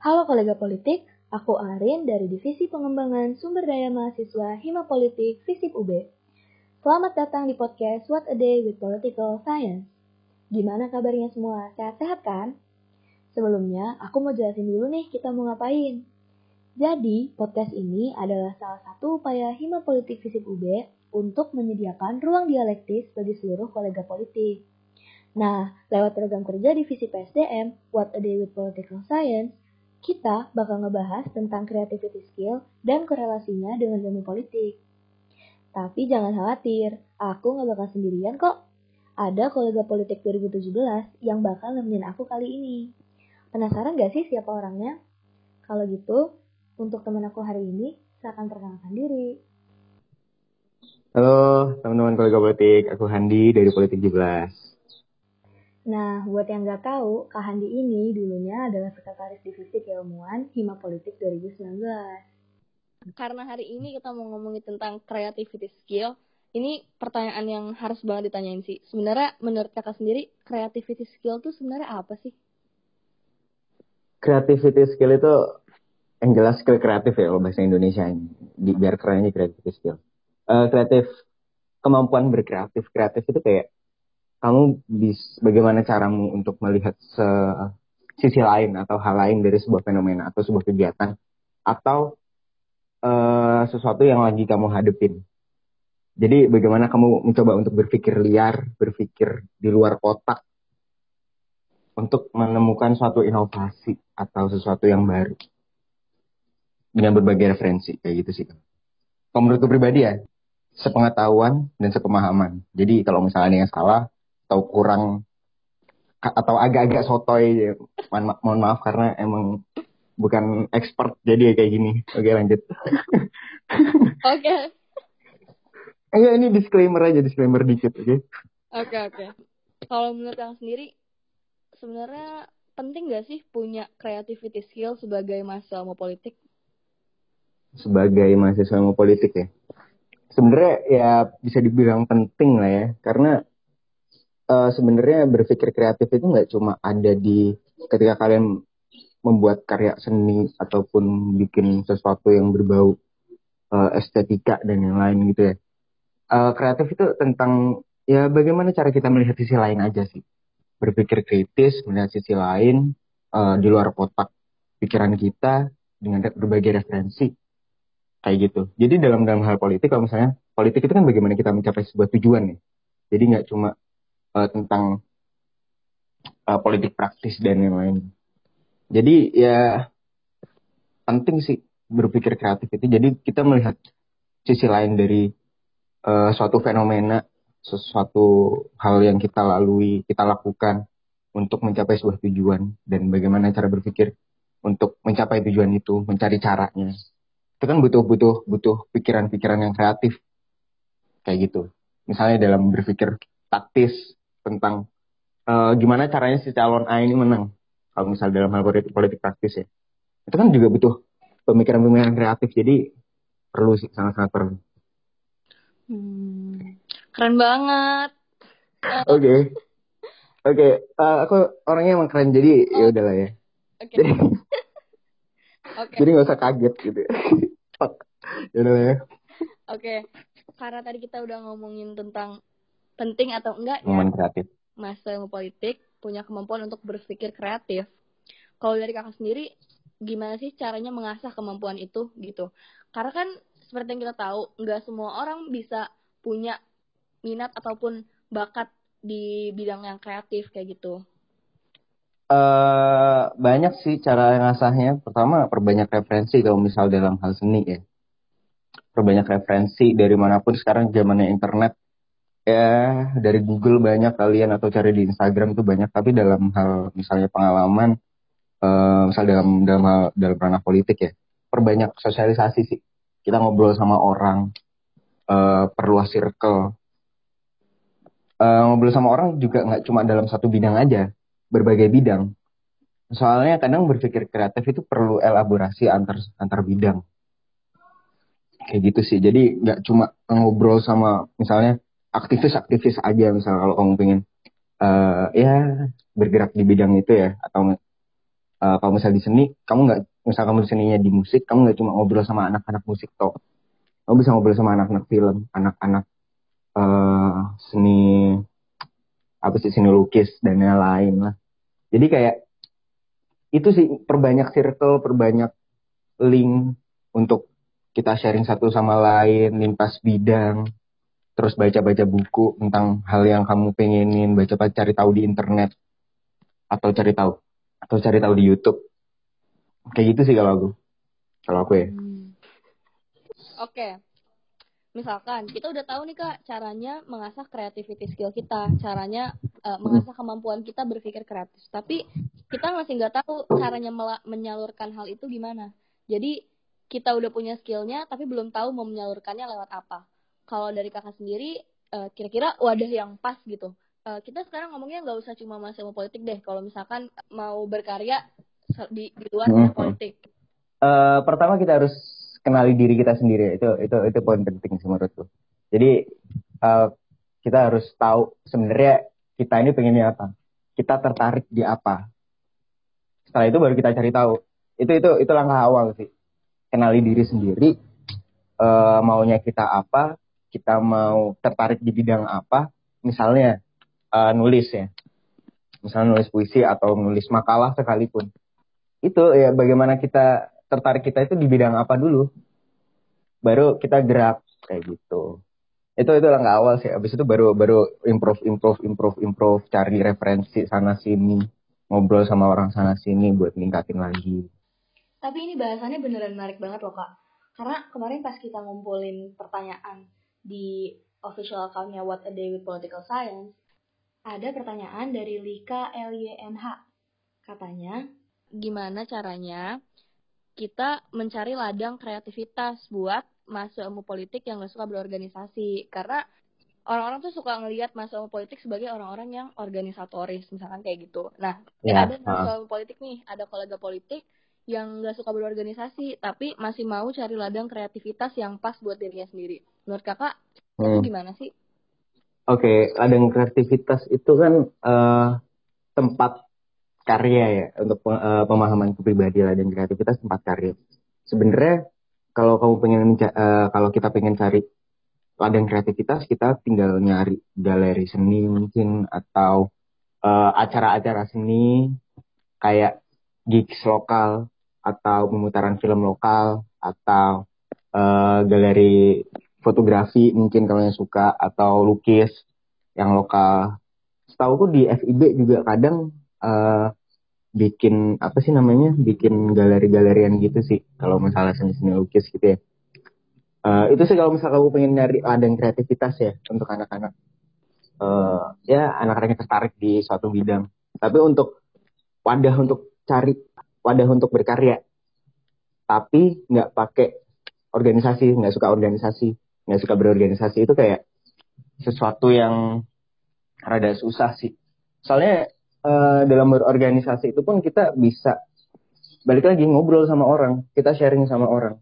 Halo kolega politik, aku Arin dari Divisi Pengembangan Sumber Daya Mahasiswa Hima Politik Visip UB. Selamat datang di podcast What a Day with Political Science. Gimana kabarnya semua? Sehat-sehat kan? Sebelumnya, aku mau jelasin dulu nih kita mau ngapain. Jadi, podcast ini adalah salah satu upaya Hima Politik Visip UB untuk menyediakan ruang dialektis bagi seluruh kolega politik. Nah, lewat program kerja divisi PSDM, What a Day with Political Science, kita bakal ngebahas tentang creativity skill dan korelasinya dengan ilmu politik. Tapi jangan khawatir, aku nggak bakal sendirian kok. Ada kolega politik 2017 yang bakal nemenin aku kali ini. Penasaran gak sih siapa orangnya? Kalau gitu, untuk teman aku hari ini, saya akan perkenalkan diri. Halo teman-teman kolega politik, aku Handi dari Politik 17. Nah, buat yang nggak tahu, Kak Handi ini dulunya adalah Sekretaris Divisi Keilmuan Hima Politik 2019. Karena hari ini kita mau ngomongin tentang creativity skill, ini pertanyaan yang harus banget ditanyain sih. Sebenarnya menurut kakak sendiri, creativity skill itu sebenarnya apa sih? Creativity skill itu yang jelas skill kreatif ya kalau bahasa Indonesia di biar kerennya creativity skill. Uh, kreatif kemampuan berkreatif kreatif itu kayak kamu bis bagaimana caramu untuk melihat se sisi lain atau hal lain dari sebuah fenomena atau sebuah kegiatan atau uh, sesuatu yang lagi kamu hadepin. Jadi bagaimana kamu mencoba untuk berpikir liar, berpikir di luar kotak untuk menemukan suatu inovasi atau sesuatu yang baru dengan berbagai referensi kayak gitu sih. Kalau menurutku pribadi ya, sepengetahuan dan sepemahaman. Jadi kalau misalnya ada yang salah, atau kurang atau agak-agak sotoy mohon, mohon maaf karena emang bukan expert jadi ya kayak gini oke lanjut oke okay. Ini disclaimer aja disclaimer dikit oke okay? oke okay, oke okay. kalau menurut yang sendiri sebenarnya penting gak sih punya creativity skill sebagai mahasiswa ilmu politik sebagai mahasiswa ilmu politik ya sebenarnya ya bisa dibilang penting lah ya karena sebenarnya berpikir kreatif itu nggak cuma ada di ketika kalian membuat karya seni ataupun bikin sesuatu yang berbau uh, estetika dan yang lain gitu ya. Uh, kreatif itu tentang ya bagaimana cara kita melihat sisi lain aja sih. Berpikir kritis, melihat sisi lain uh, di luar kotak pikiran kita dengan berbagai referensi kayak gitu. Jadi dalam dalam hal politik kalau misalnya politik itu kan bagaimana kita mencapai sebuah tujuan ya. Jadi nggak cuma uh, tentang uh, politik praktis dan yang lain. Jadi ya penting sih berpikir kreatif itu. Jadi kita melihat sisi lain dari uh, suatu fenomena, sesuatu hal yang kita lalui, kita lakukan untuk mencapai sebuah tujuan dan bagaimana cara berpikir untuk mencapai tujuan itu, mencari caranya. Itu kan butuh butuh butuh pikiran-pikiran yang kreatif kayak gitu. Misalnya dalam berpikir taktis, tentang uh, gimana caranya si calon A ini menang kalau misal dalam hal politik, politik praktis ya itu kan juga butuh pemikiran-pemikiran kreatif jadi perlu sih sangat-sangat perlu hmm, keren banget oke oke okay. uh, eh, aku orangnya emang keren jadi ya udahlah ya okay. jadi okay. jadi nggak usah kaget gitu ya udah ya oke okay. karena tadi kita udah ngomongin tentang penting atau enggak ya kreatif. masa ilmu politik punya kemampuan untuk berpikir kreatif. Kalau dari kakak sendiri, gimana sih caranya mengasah kemampuan itu gitu? Karena kan seperti yang kita tahu, nggak semua orang bisa punya minat ataupun bakat di bidang yang kreatif kayak gitu. Uh, banyak sih cara ngasahnya. Pertama, perbanyak referensi kalau misal dalam hal seni ya. Perbanyak referensi dari mana pun sekarang zamannya internet ya dari Google banyak kalian atau cari di Instagram itu banyak. Tapi dalam hal misalnya pengalaman uh, misal dalam dalam hal dalam ranah politik ya perbanyak sosialisasi sih. Kita ngobrol sama orang uh, perluas circle. Uh, ngobrol sama orang juga nggak cuma dalam satu bidang aja berbagai bidang. Soalnya kadang berpikir kreatif itu perlu elaborasi antar antar bidang. Kayak gitu sih. Jadi nggak cuma ngobrol sama misalnya aktivis-aktivis aja misal kalau kamu pengen uh, ya bergerak di bidang itu ya atau uh, kalau misal di seni kamu nggak misal kamu di seninya di musik kamu nggak cuma ngobrol sama anak-anak musik toh. Kamu bisa ngobrol sama anak-anak film anak-anak uh, seni apa sih seni lukis dan lain-lain lah. Jadi kayak itu sih perbanyak circle perbanyak link untuk kita sharing satu sama lain lintas bidang terus baca-baca buku tentang hal yang kamu pengenin baca cari tahu di internet atau cari tahu atau cari tahu di YouTube. Kayak gitu sih kalau aku. Kalau aku ya. Hmm. oke. Okay. misalkan kita udah tahu nih kak caranya mengasah creativity skill kita caranya uh, mengasah kemampuan kita berpikir kreatif. Tapi kita masih nggak tahu caranya menyalurkan hal itu gimana. Jadi kita udah punya skillnya tapi belum tahu mau menyalurkannya lewat apa kalau dari kakak sendiri uh, kira-kira wadah yang pas gitu. Uh, kita sekarang ngomongnya nggak usah cuma mau politik deh. Kalau misalkan mau berkarya di, di luar hmm. politik. Uh, pertama kita harus kenali diri kita sendiri. Itu itu itu poin penting sih menurutku jadi uh, kita harus tahu sebenarnya kita ini pengennya apa. Kita tertarik di apa. Setelah itu baru kita cari tahu. Itu itu itu langkah awal sih. Kenali diri sendiri uh, maunya kita apa kita mau tertarik di bidang apa, misalnya uh, nulis ya, misalnya nulis puisi atau nulis makalah sekalipun, itu ya bagaimana kita tertarik kita itu di bidang apa dulu, baru kita gerak kayak gitu. Itu itu langkah awal sih. Abis itu baru baru improve improve improve improve cari referensi sana sini, ngobrol sama orang sana sini buat ningkatin lagi. Tapi ini bahasannya beneran menarik banget loh kak. Karena kemarin pas kita ngumpulin pertanyaan di official accountnya What a Day with Political Science, ada pertanyaan dari Lika LYNH. Katanya, gimana caranya kita mencari ladang kreativitas buat masuk ilmu politik yang gak suka berorganisasi. Karena orang-orang tuh suka ngelihat masuk ilmu politik sebagai orang-orang yang organisatoris, misalkan kayak gitu. Nah, ya, ada masuk ilmu politik nih, ada kolega politik yang gak suka berorganisasi, tapi masih mau cari ladang kreativitas yang pas buat dirinya sendiri. Menurut kakak, hmm. itu gimana sih? Oke, okay, ladang kreativitas itu kan uh, tempat karya ya untuk uh, pemahaman kepribadian ladang kreativitas tempat karya. Sebenarnya kalau kamu pengen uh, kalau kita pengen cari ladang kreativitas, kita tinggal nyari galeri seni mungkin atau acara-acara uh, seni kayak gigs lokal atau pemutaran film lokal atau uh, galeri fotografi mungkin kalau yang suka atau lukis yang lokal. Setahu aku di FIB juga kadang uh, bikin apa sih namanya bikin galeri-galerian gitu sih kalau misalnya seni-seni lukis gitu ya. Uh, itu sih kalau misalnya kamu pengen nyari ladang kreativitas ya untuk anak-anak. Uh, ya anak-anak yang tertarik di suatu bidang. Tapi untuk wadah untuk cari wadah untuk berkarya. Tapi nggak pakai organisasi nggak suka organisasi nggak suka berorganisasi. Itu kayak sesuatu yang rada susah sih. Soalnya uh, dalam berorganisasi itu pun kita bisa balik lagi ngobrol sama orang kita sharing sama orang.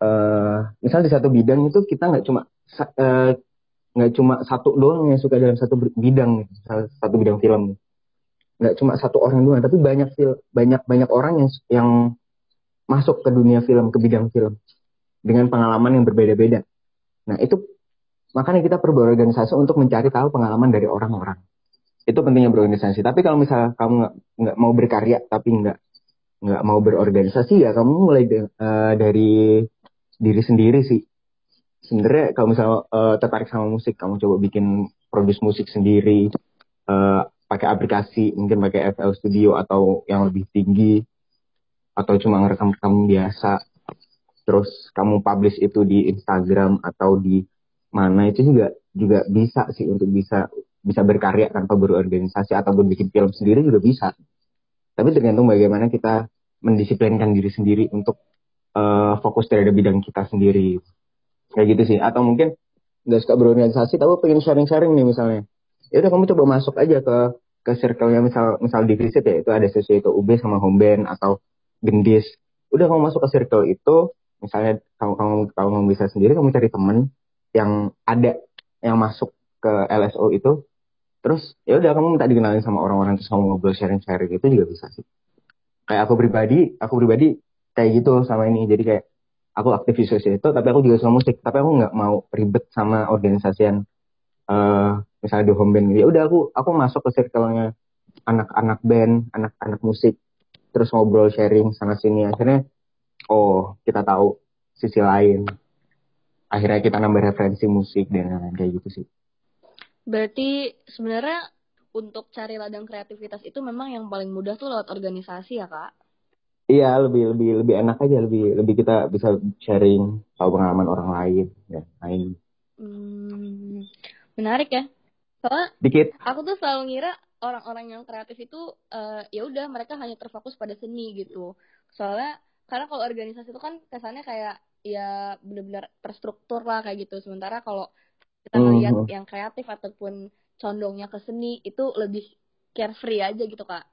Uh, misal di satu bidang itu kita nggak cuma uh, nggak cuma satu doang yang suka dalam satu bidang satu bidang film nggak cuma satu orang doang tapi banyak film banyak banyak orang yang yang masuk ke dunia film ke bidang film. Dengan pengalaman yang berbeda-beda. Nah itu makanya kita perlu berorganisasi untuk mencari tahu pengalaman dari orang-orang. Itu pentingnya berorganisasi. Tapi kalau misalnya kamu nggak mau berkarya tapi nggak nggak mau berorganisasi ya kamu mulai de, uh, dari diri sendiri sih. Sebenarnya kalau misalnya uh, tertarik sama musik kamu coba bikin produce musik sendiri uh, pakai aplikasi mungkin pakai FL Studio atau yang lebih tinggi atau cuma ngerekam-rekam biasa. Terus kamu publish itu di Instagram atau di mana itu juga juga bisa sih untuk bisa bisa berkarya tanpa berorganisasi atau bikin film sendiri juga bisa. Tapi tergantung bagaimana kita mendisiplinkan diri sendiri untuk uh, fokus terhadap bidang kita sendiri. Kayak gitu sih. Atau mungkin nggak suka berorganisasi tapi pengen sharing-sharing nih misalnya ya udah kamu coba masuk aja ke ke circle-nya misal misal di visit ya itu ada sesi itu UB sama home band atau gendis. Udah kamu masuk ke circle itu misalnya kamu kamu kamu bisa sendiri kamu cari temen yang ada yang masuk ke LSO itu. Terus ya udah kamu minta dikenalin sama orang-orang terus kamu ngobrol sharing-sharing itu juga bisa sih. Kayak aku pribadi aku pribadi kayak gitu sama ini. Jadi kayak aku aktif di sosial itu tapi aku juga suka musik. Tapi aku nggak mau ribet sama organisasi yang uh, misalnya di home band ya udah aku aku masuk ke circle-nya anak-anak band anak-anak musik terus ngobrol sharing sana sini. Akhirnya oh kita tahu sisi lain. Akhirnya kita nambah referensi musik dan lain-lain kayak gitu sih. Berarti sebenarnya untuk cari ladang kreativitas itu memang yang paling mudah tuh lewat organisasi ya kak? Iya lebih lebih lebih enak aja lebih lebih kita bisa sharing tahu pengalaman orang lain dan lain hmm, menarik ya soalnya dikit. aku tuh selalu ngira orang-orang yang kreatif itu uh, ya udah mereka hanya terfokus pada seni gitu. Soalnya karena kalau organisasi itu kan kesannya kayak ya benar-benar terstruktur lah kayak gitu. Sementara kalau kita melihat mm -hmm. yang kreatif ataupun condongnya ke seni itu lebih carefree aja gitu kak.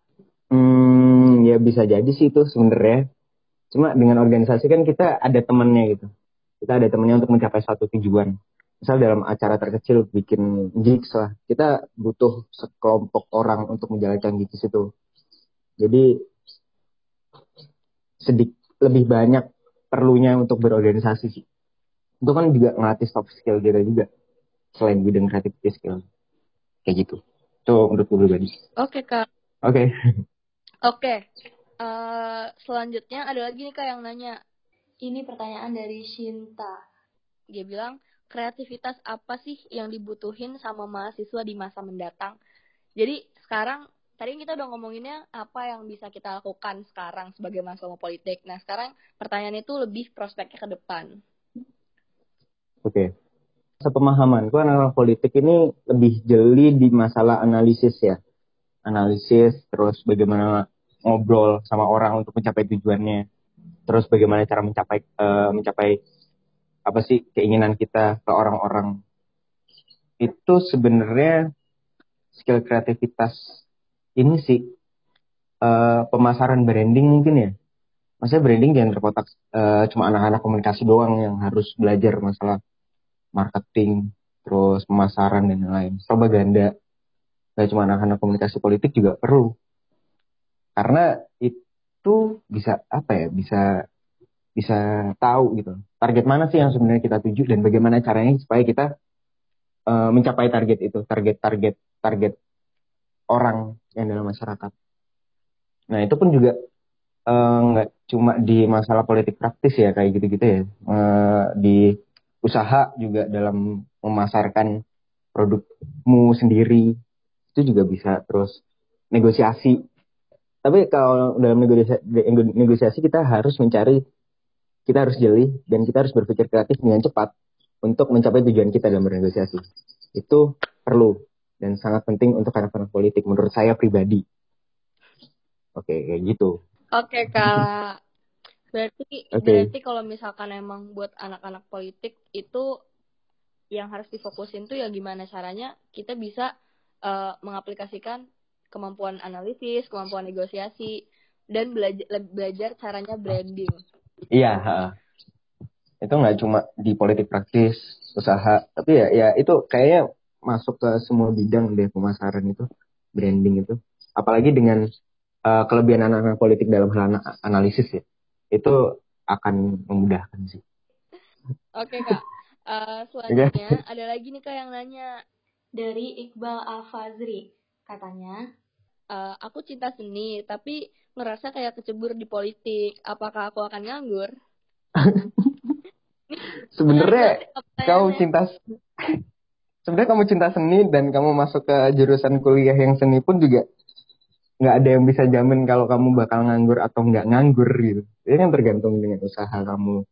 Hmm ya bisa jadi sih itu sebenarnya. Cuma dengan organisasi kan kita ada temennya gitu. Kita ada temennya untuk mencapai suatu tujuan misal dalam acara terkecil bikin gigs lah kita butuh sekelompok orang untuk menjalankan gigs itu. Jadi sedik lebih banyak perlunya untuk berorganisasi sih. Itu kan juga ngelatih soft skill kita juga selain bidang creativity skill. Kayak gitu. Itu menurut gue pribadi. Oke okay, kak. Oke. Okay. oke. Okay. uh, eh, selanjutnya ada lagi nih kak yang nanya. Ini pertanyaan dari Shinta. Dia bilang kreativitas apa sih yang dibutuhin sama mahasiswa di masa mendatang jadi sekarang tadi kita udah ngomonginnya apa yang bisa kita lakukan sekarang sebagai mahasiswa politik. Nah, sekarang pertanyaan itu lebih prospeknya ke depan. Oke sepemahaman gue anak politik ini lebih jeli di masalah analisis ya analisis terus bagaimana ngobrol sama orang untuk mencapai tujuannya terus bagaimana cara mencapai uh, mencapai apa sih keinginan kita ke orang-orang itu sebenarnya skill kreativitas ini sih uh, pemasaran branding mungkin ya maksudnya branding jangan terkotak uh, cuma anak-anak komunikasi doang yang harus belajar masalah marketing, terus pemasaran dan lain-lain. Propaganda, gak cuma anak-anak komunikasi politik juga perlu. Karena itu bisa apa ya, bisa bisa tahu gitu. Target mana sih yang sebenarnya kita tuju dan bagaimana caranya supaya kita uh, mencapai target itu, target-target target orang yang dalam masyarakat. Nah itu pun juga eh, nggak uh, cuma di masalah politik praktis ya kayak gitu-gitu ya uh, di usaha juga dalam memasarkan produkmu sendiri itu juga bisa terus negosiasi tapi kalau dalam negosiasi, negosiasi kita harus mencari kita harus jeli dan kita harus berpikir kreatif dengan cepat untuk mencapai tujuan kita dalam bernegosiasi itu perlu dan sangat penting untuk anak-anak politik menurut saya pribadi oke kayak gitu oke kak Berarti okay. berarti kalau misalkan emang buat anak-anak politik itu yang harus difokusin tuh ya gimana caranya kita bisa uh, mengaplikasikan kemampuan analisis, kemampuan negosiasi dan belajar belajar caranya branding. Iya, itu nggak cuma di politik praktis usaha, tapi ya ya itu kayaknya masuk ke semua bidang deh pemasaran itu, branding itu. Apalagi dengan uh, kelebihan anak-anak politik dalam hal analisis ya itu akan memudahkan sih. Oke kak, uh, selanjutnya ada lagi nih kak yang nanya. Dari Iqbal Al-Fazri. Katanya, uh, aku cinta seni tapi ngerasa kayak kecebur di politik, apakah aku akan nganggur? Sebenarnya kau cinta sebenarnya kamu cinta seni dan kamu masuk ke jurusan kuliah yang seni pun juga nggak ada yang bisa jamin kalau kamu bakal nganggur atau nggak nganggur gitu. Ini kan tergantung dengan usaha kamu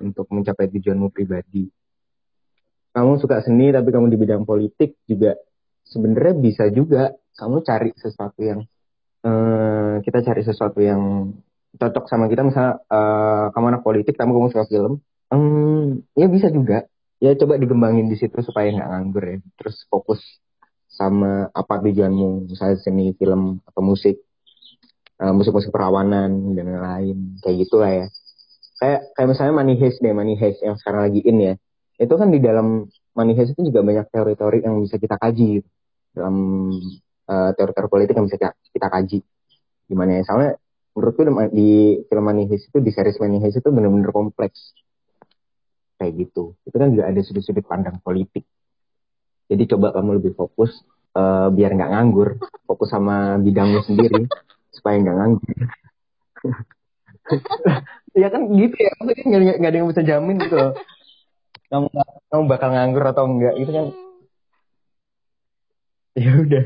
untuk mencapai tujuanmu pribadi. Kamu suka seni tapi kamu di bidang politik juga sebenarnya bisa juga kamu cari sesuatu yang uh, kita cari sesuatu yang cocok sama kita. Misalnya uh, kamu anak politik kamu kamu suka film um, ya bisa juga. Ya coba dikembangin di situ supaya nggak nganggur ya. Terus fokus sama apa tujuanmu. Misalnya seni film atau musik. Uh, musik-musik perawanan dan lain kayak gitulah ya. Kayak kayak misalnya Money Heist deh Money Heist yang sekarang lagi in ya. Itu kan di dalam Money Heist itu juga banyak teori-teori yang bisa kita kaji dalam uh, teori-teori politik yang bisa kita, kita kaji. Gimana ya? Soalnya menurutku di film Manihis itu di series Manihis itu benar-benar kompleks. Kayak gitu. Itu kan juga ada sudut-sudut pandang politik. Jadi coba kamu lebih fokus uh, biar nggak nganggur fokus sama bidangmu sendiri supaya nggak nganggur. Ya kan gitu ya maksudnya nggak ada yang bisa jamin gitu loh. Kamu kamu bakal nganggur atau enggak itu kan ya udah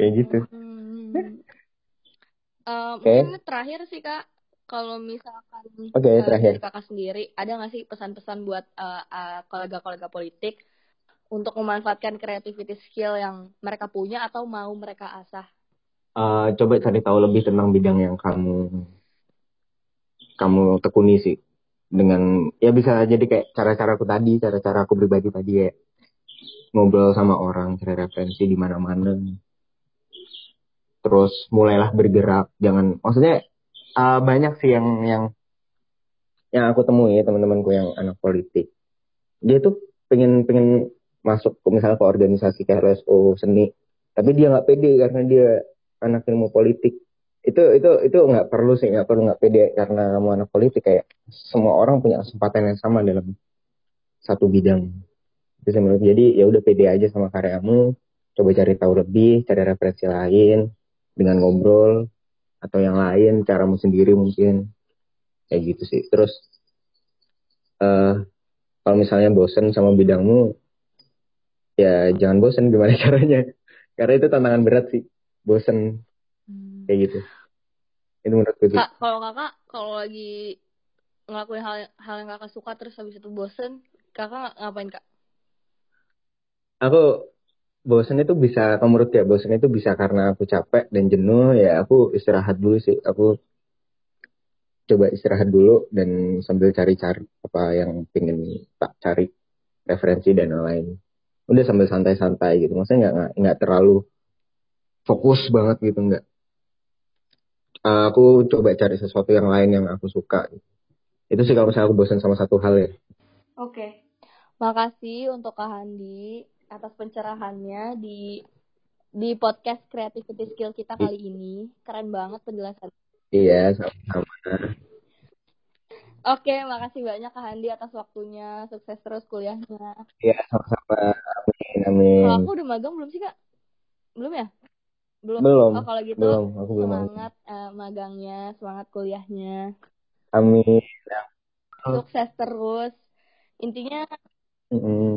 kayak gitu hmm. uh, okay. mungkin terakhir sih kak kalau misalkan okay, uh, dari kakak sendiri ada nggak sih pesan-pesan buat uh, uh, kolega-kolega politik untuk memanfaatkan creativity skill yang mereka punya atau mau mereka asah? Uh, coba cari tahu lebih tentang bidang yang kamu kamu tekuni sih dengan ya bisa jadi kayak cara-cara aku tadi, cara-cara aku pribadi tadi ya ngobrol sama orang, cari referensi di mana-mana. Terus mulailah bergerak, jangan maksudnya uh, banyak sih yang yang yang aku temui ya teman-temanku yang anak politik. Dia tuh pengen pengen masuk ke misalnya ke organisasi kayak seni tapi dia nggak pede karena dia anak ilmu politik. Itu itu itu nggak perlu sih nggak perlu nggak pede karena kamu anak politik kayak semua orang punya kesempatan yang sama dalam satu bidang itu menurut jadi ya udah pede aja sama karyamu coba cari tahu lebih cari referensi lain dengan ngobrol atau yang lain caramu sendiri mungkin. Kayak gitu sih. Terus uh, kalau misalnya bosen sama bidangmu ya jangan bosen gimana caranya? Karena itu tantangan berat sih bosen. Hmm. kayak gitu. Itu menurutku sih. Kak, kalau kakak kalau lagi ngelakuin hal hal yang kakak suka terus habis itu bosen kakak ngapain kak aku bosan itu bisa kamu menurut ya bosan itu bisa karena aku capek dan jenuh ya aku istirahat dulu sih. Aku coba istirahat dulu dan sambil cari-cari apa yang pengen tak cari referensi dan lain udah sambil santai-santai gitu maksudnya nggak nggak terlalu fokus banget gitu nggak. Uh, aku coba cari sesuatu yang lain yang aku suka. Itu sih kalau misalnya aku bosan sama satu hal ya. Oke. Okay. makasih untuk Kak Handi atas pencerahannya di di podcast Creativity Skill kita kali ini. Keren banget penjelasan. Iya, sama-sama. Oke, makasih banyak Kak Handi atas waktunya. Sukses terus kuliahnya. Iya, sama-sama. Amin, amin. Kalau aku udah magang belum sih, Kak? Belum ya? Belum. Belum. Oh, kalau gitu belum. Aku belum semangat uh, magangnya, semangat kuliahnya. Amin. Sukses terus. Intinya mm -hmm.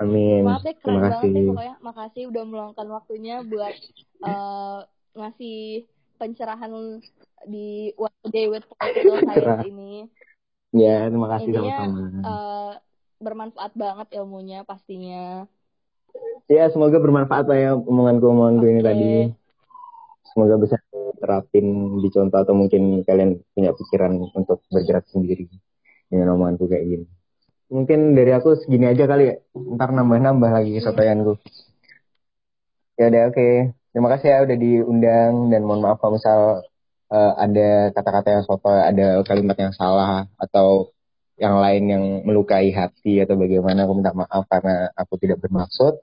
Amin. Keren Terima banget kasih. deh pokoknya. Makasih udah meluangkan waktunya buat uh, ngasih pencerahan di One Day with Political Science ini. Ya, terima kasih sama-sama. Uh, bermanfaat banget ilmunya pastinya. Ya, semoga bermanfaat lah ya omonganku-omonganku okay. ini tadi. Semoga bisa terapin di contoh atau mungkin kalian punya pikiran untuk bergerak sendiri dengan omonganku kayak gini mungkin dari aku segini aja kali ya. Ntar nambah-nambah lagi kesotoyanku ya udah oke. Okay. terima kasih ya udah diundang dan mohon maaf kalau misal uh, ada kata-kata yang soto ada kalimat yang salah atau yang lain yang melukai hati atau bagaimana aku minta maaf karena aku tidak bermaksud.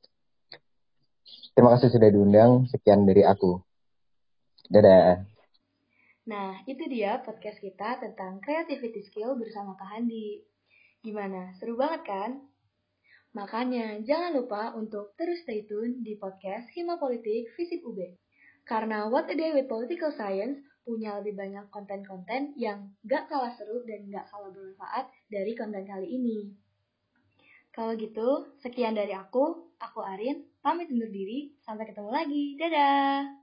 Terima kasih sudah diundang. Sekian dari aku. Dadah. Nah, itu dia podcast kita tentang creativity skill bersama Kak Handi. Gimana? Seru banget kan? Makanya jangan lupa untuk terus stay tune di podcast Hima Politik Visip UB. Karena What a Day with Political Science punya lebih banyak konten-konten yang gak kalah seru dan gak kalah bermanfaat dari konten kali ini. Kalau gitu, sekian dari aku. Aku Arin, pamit undur diri. Sampai ketemu lagi. Dadah!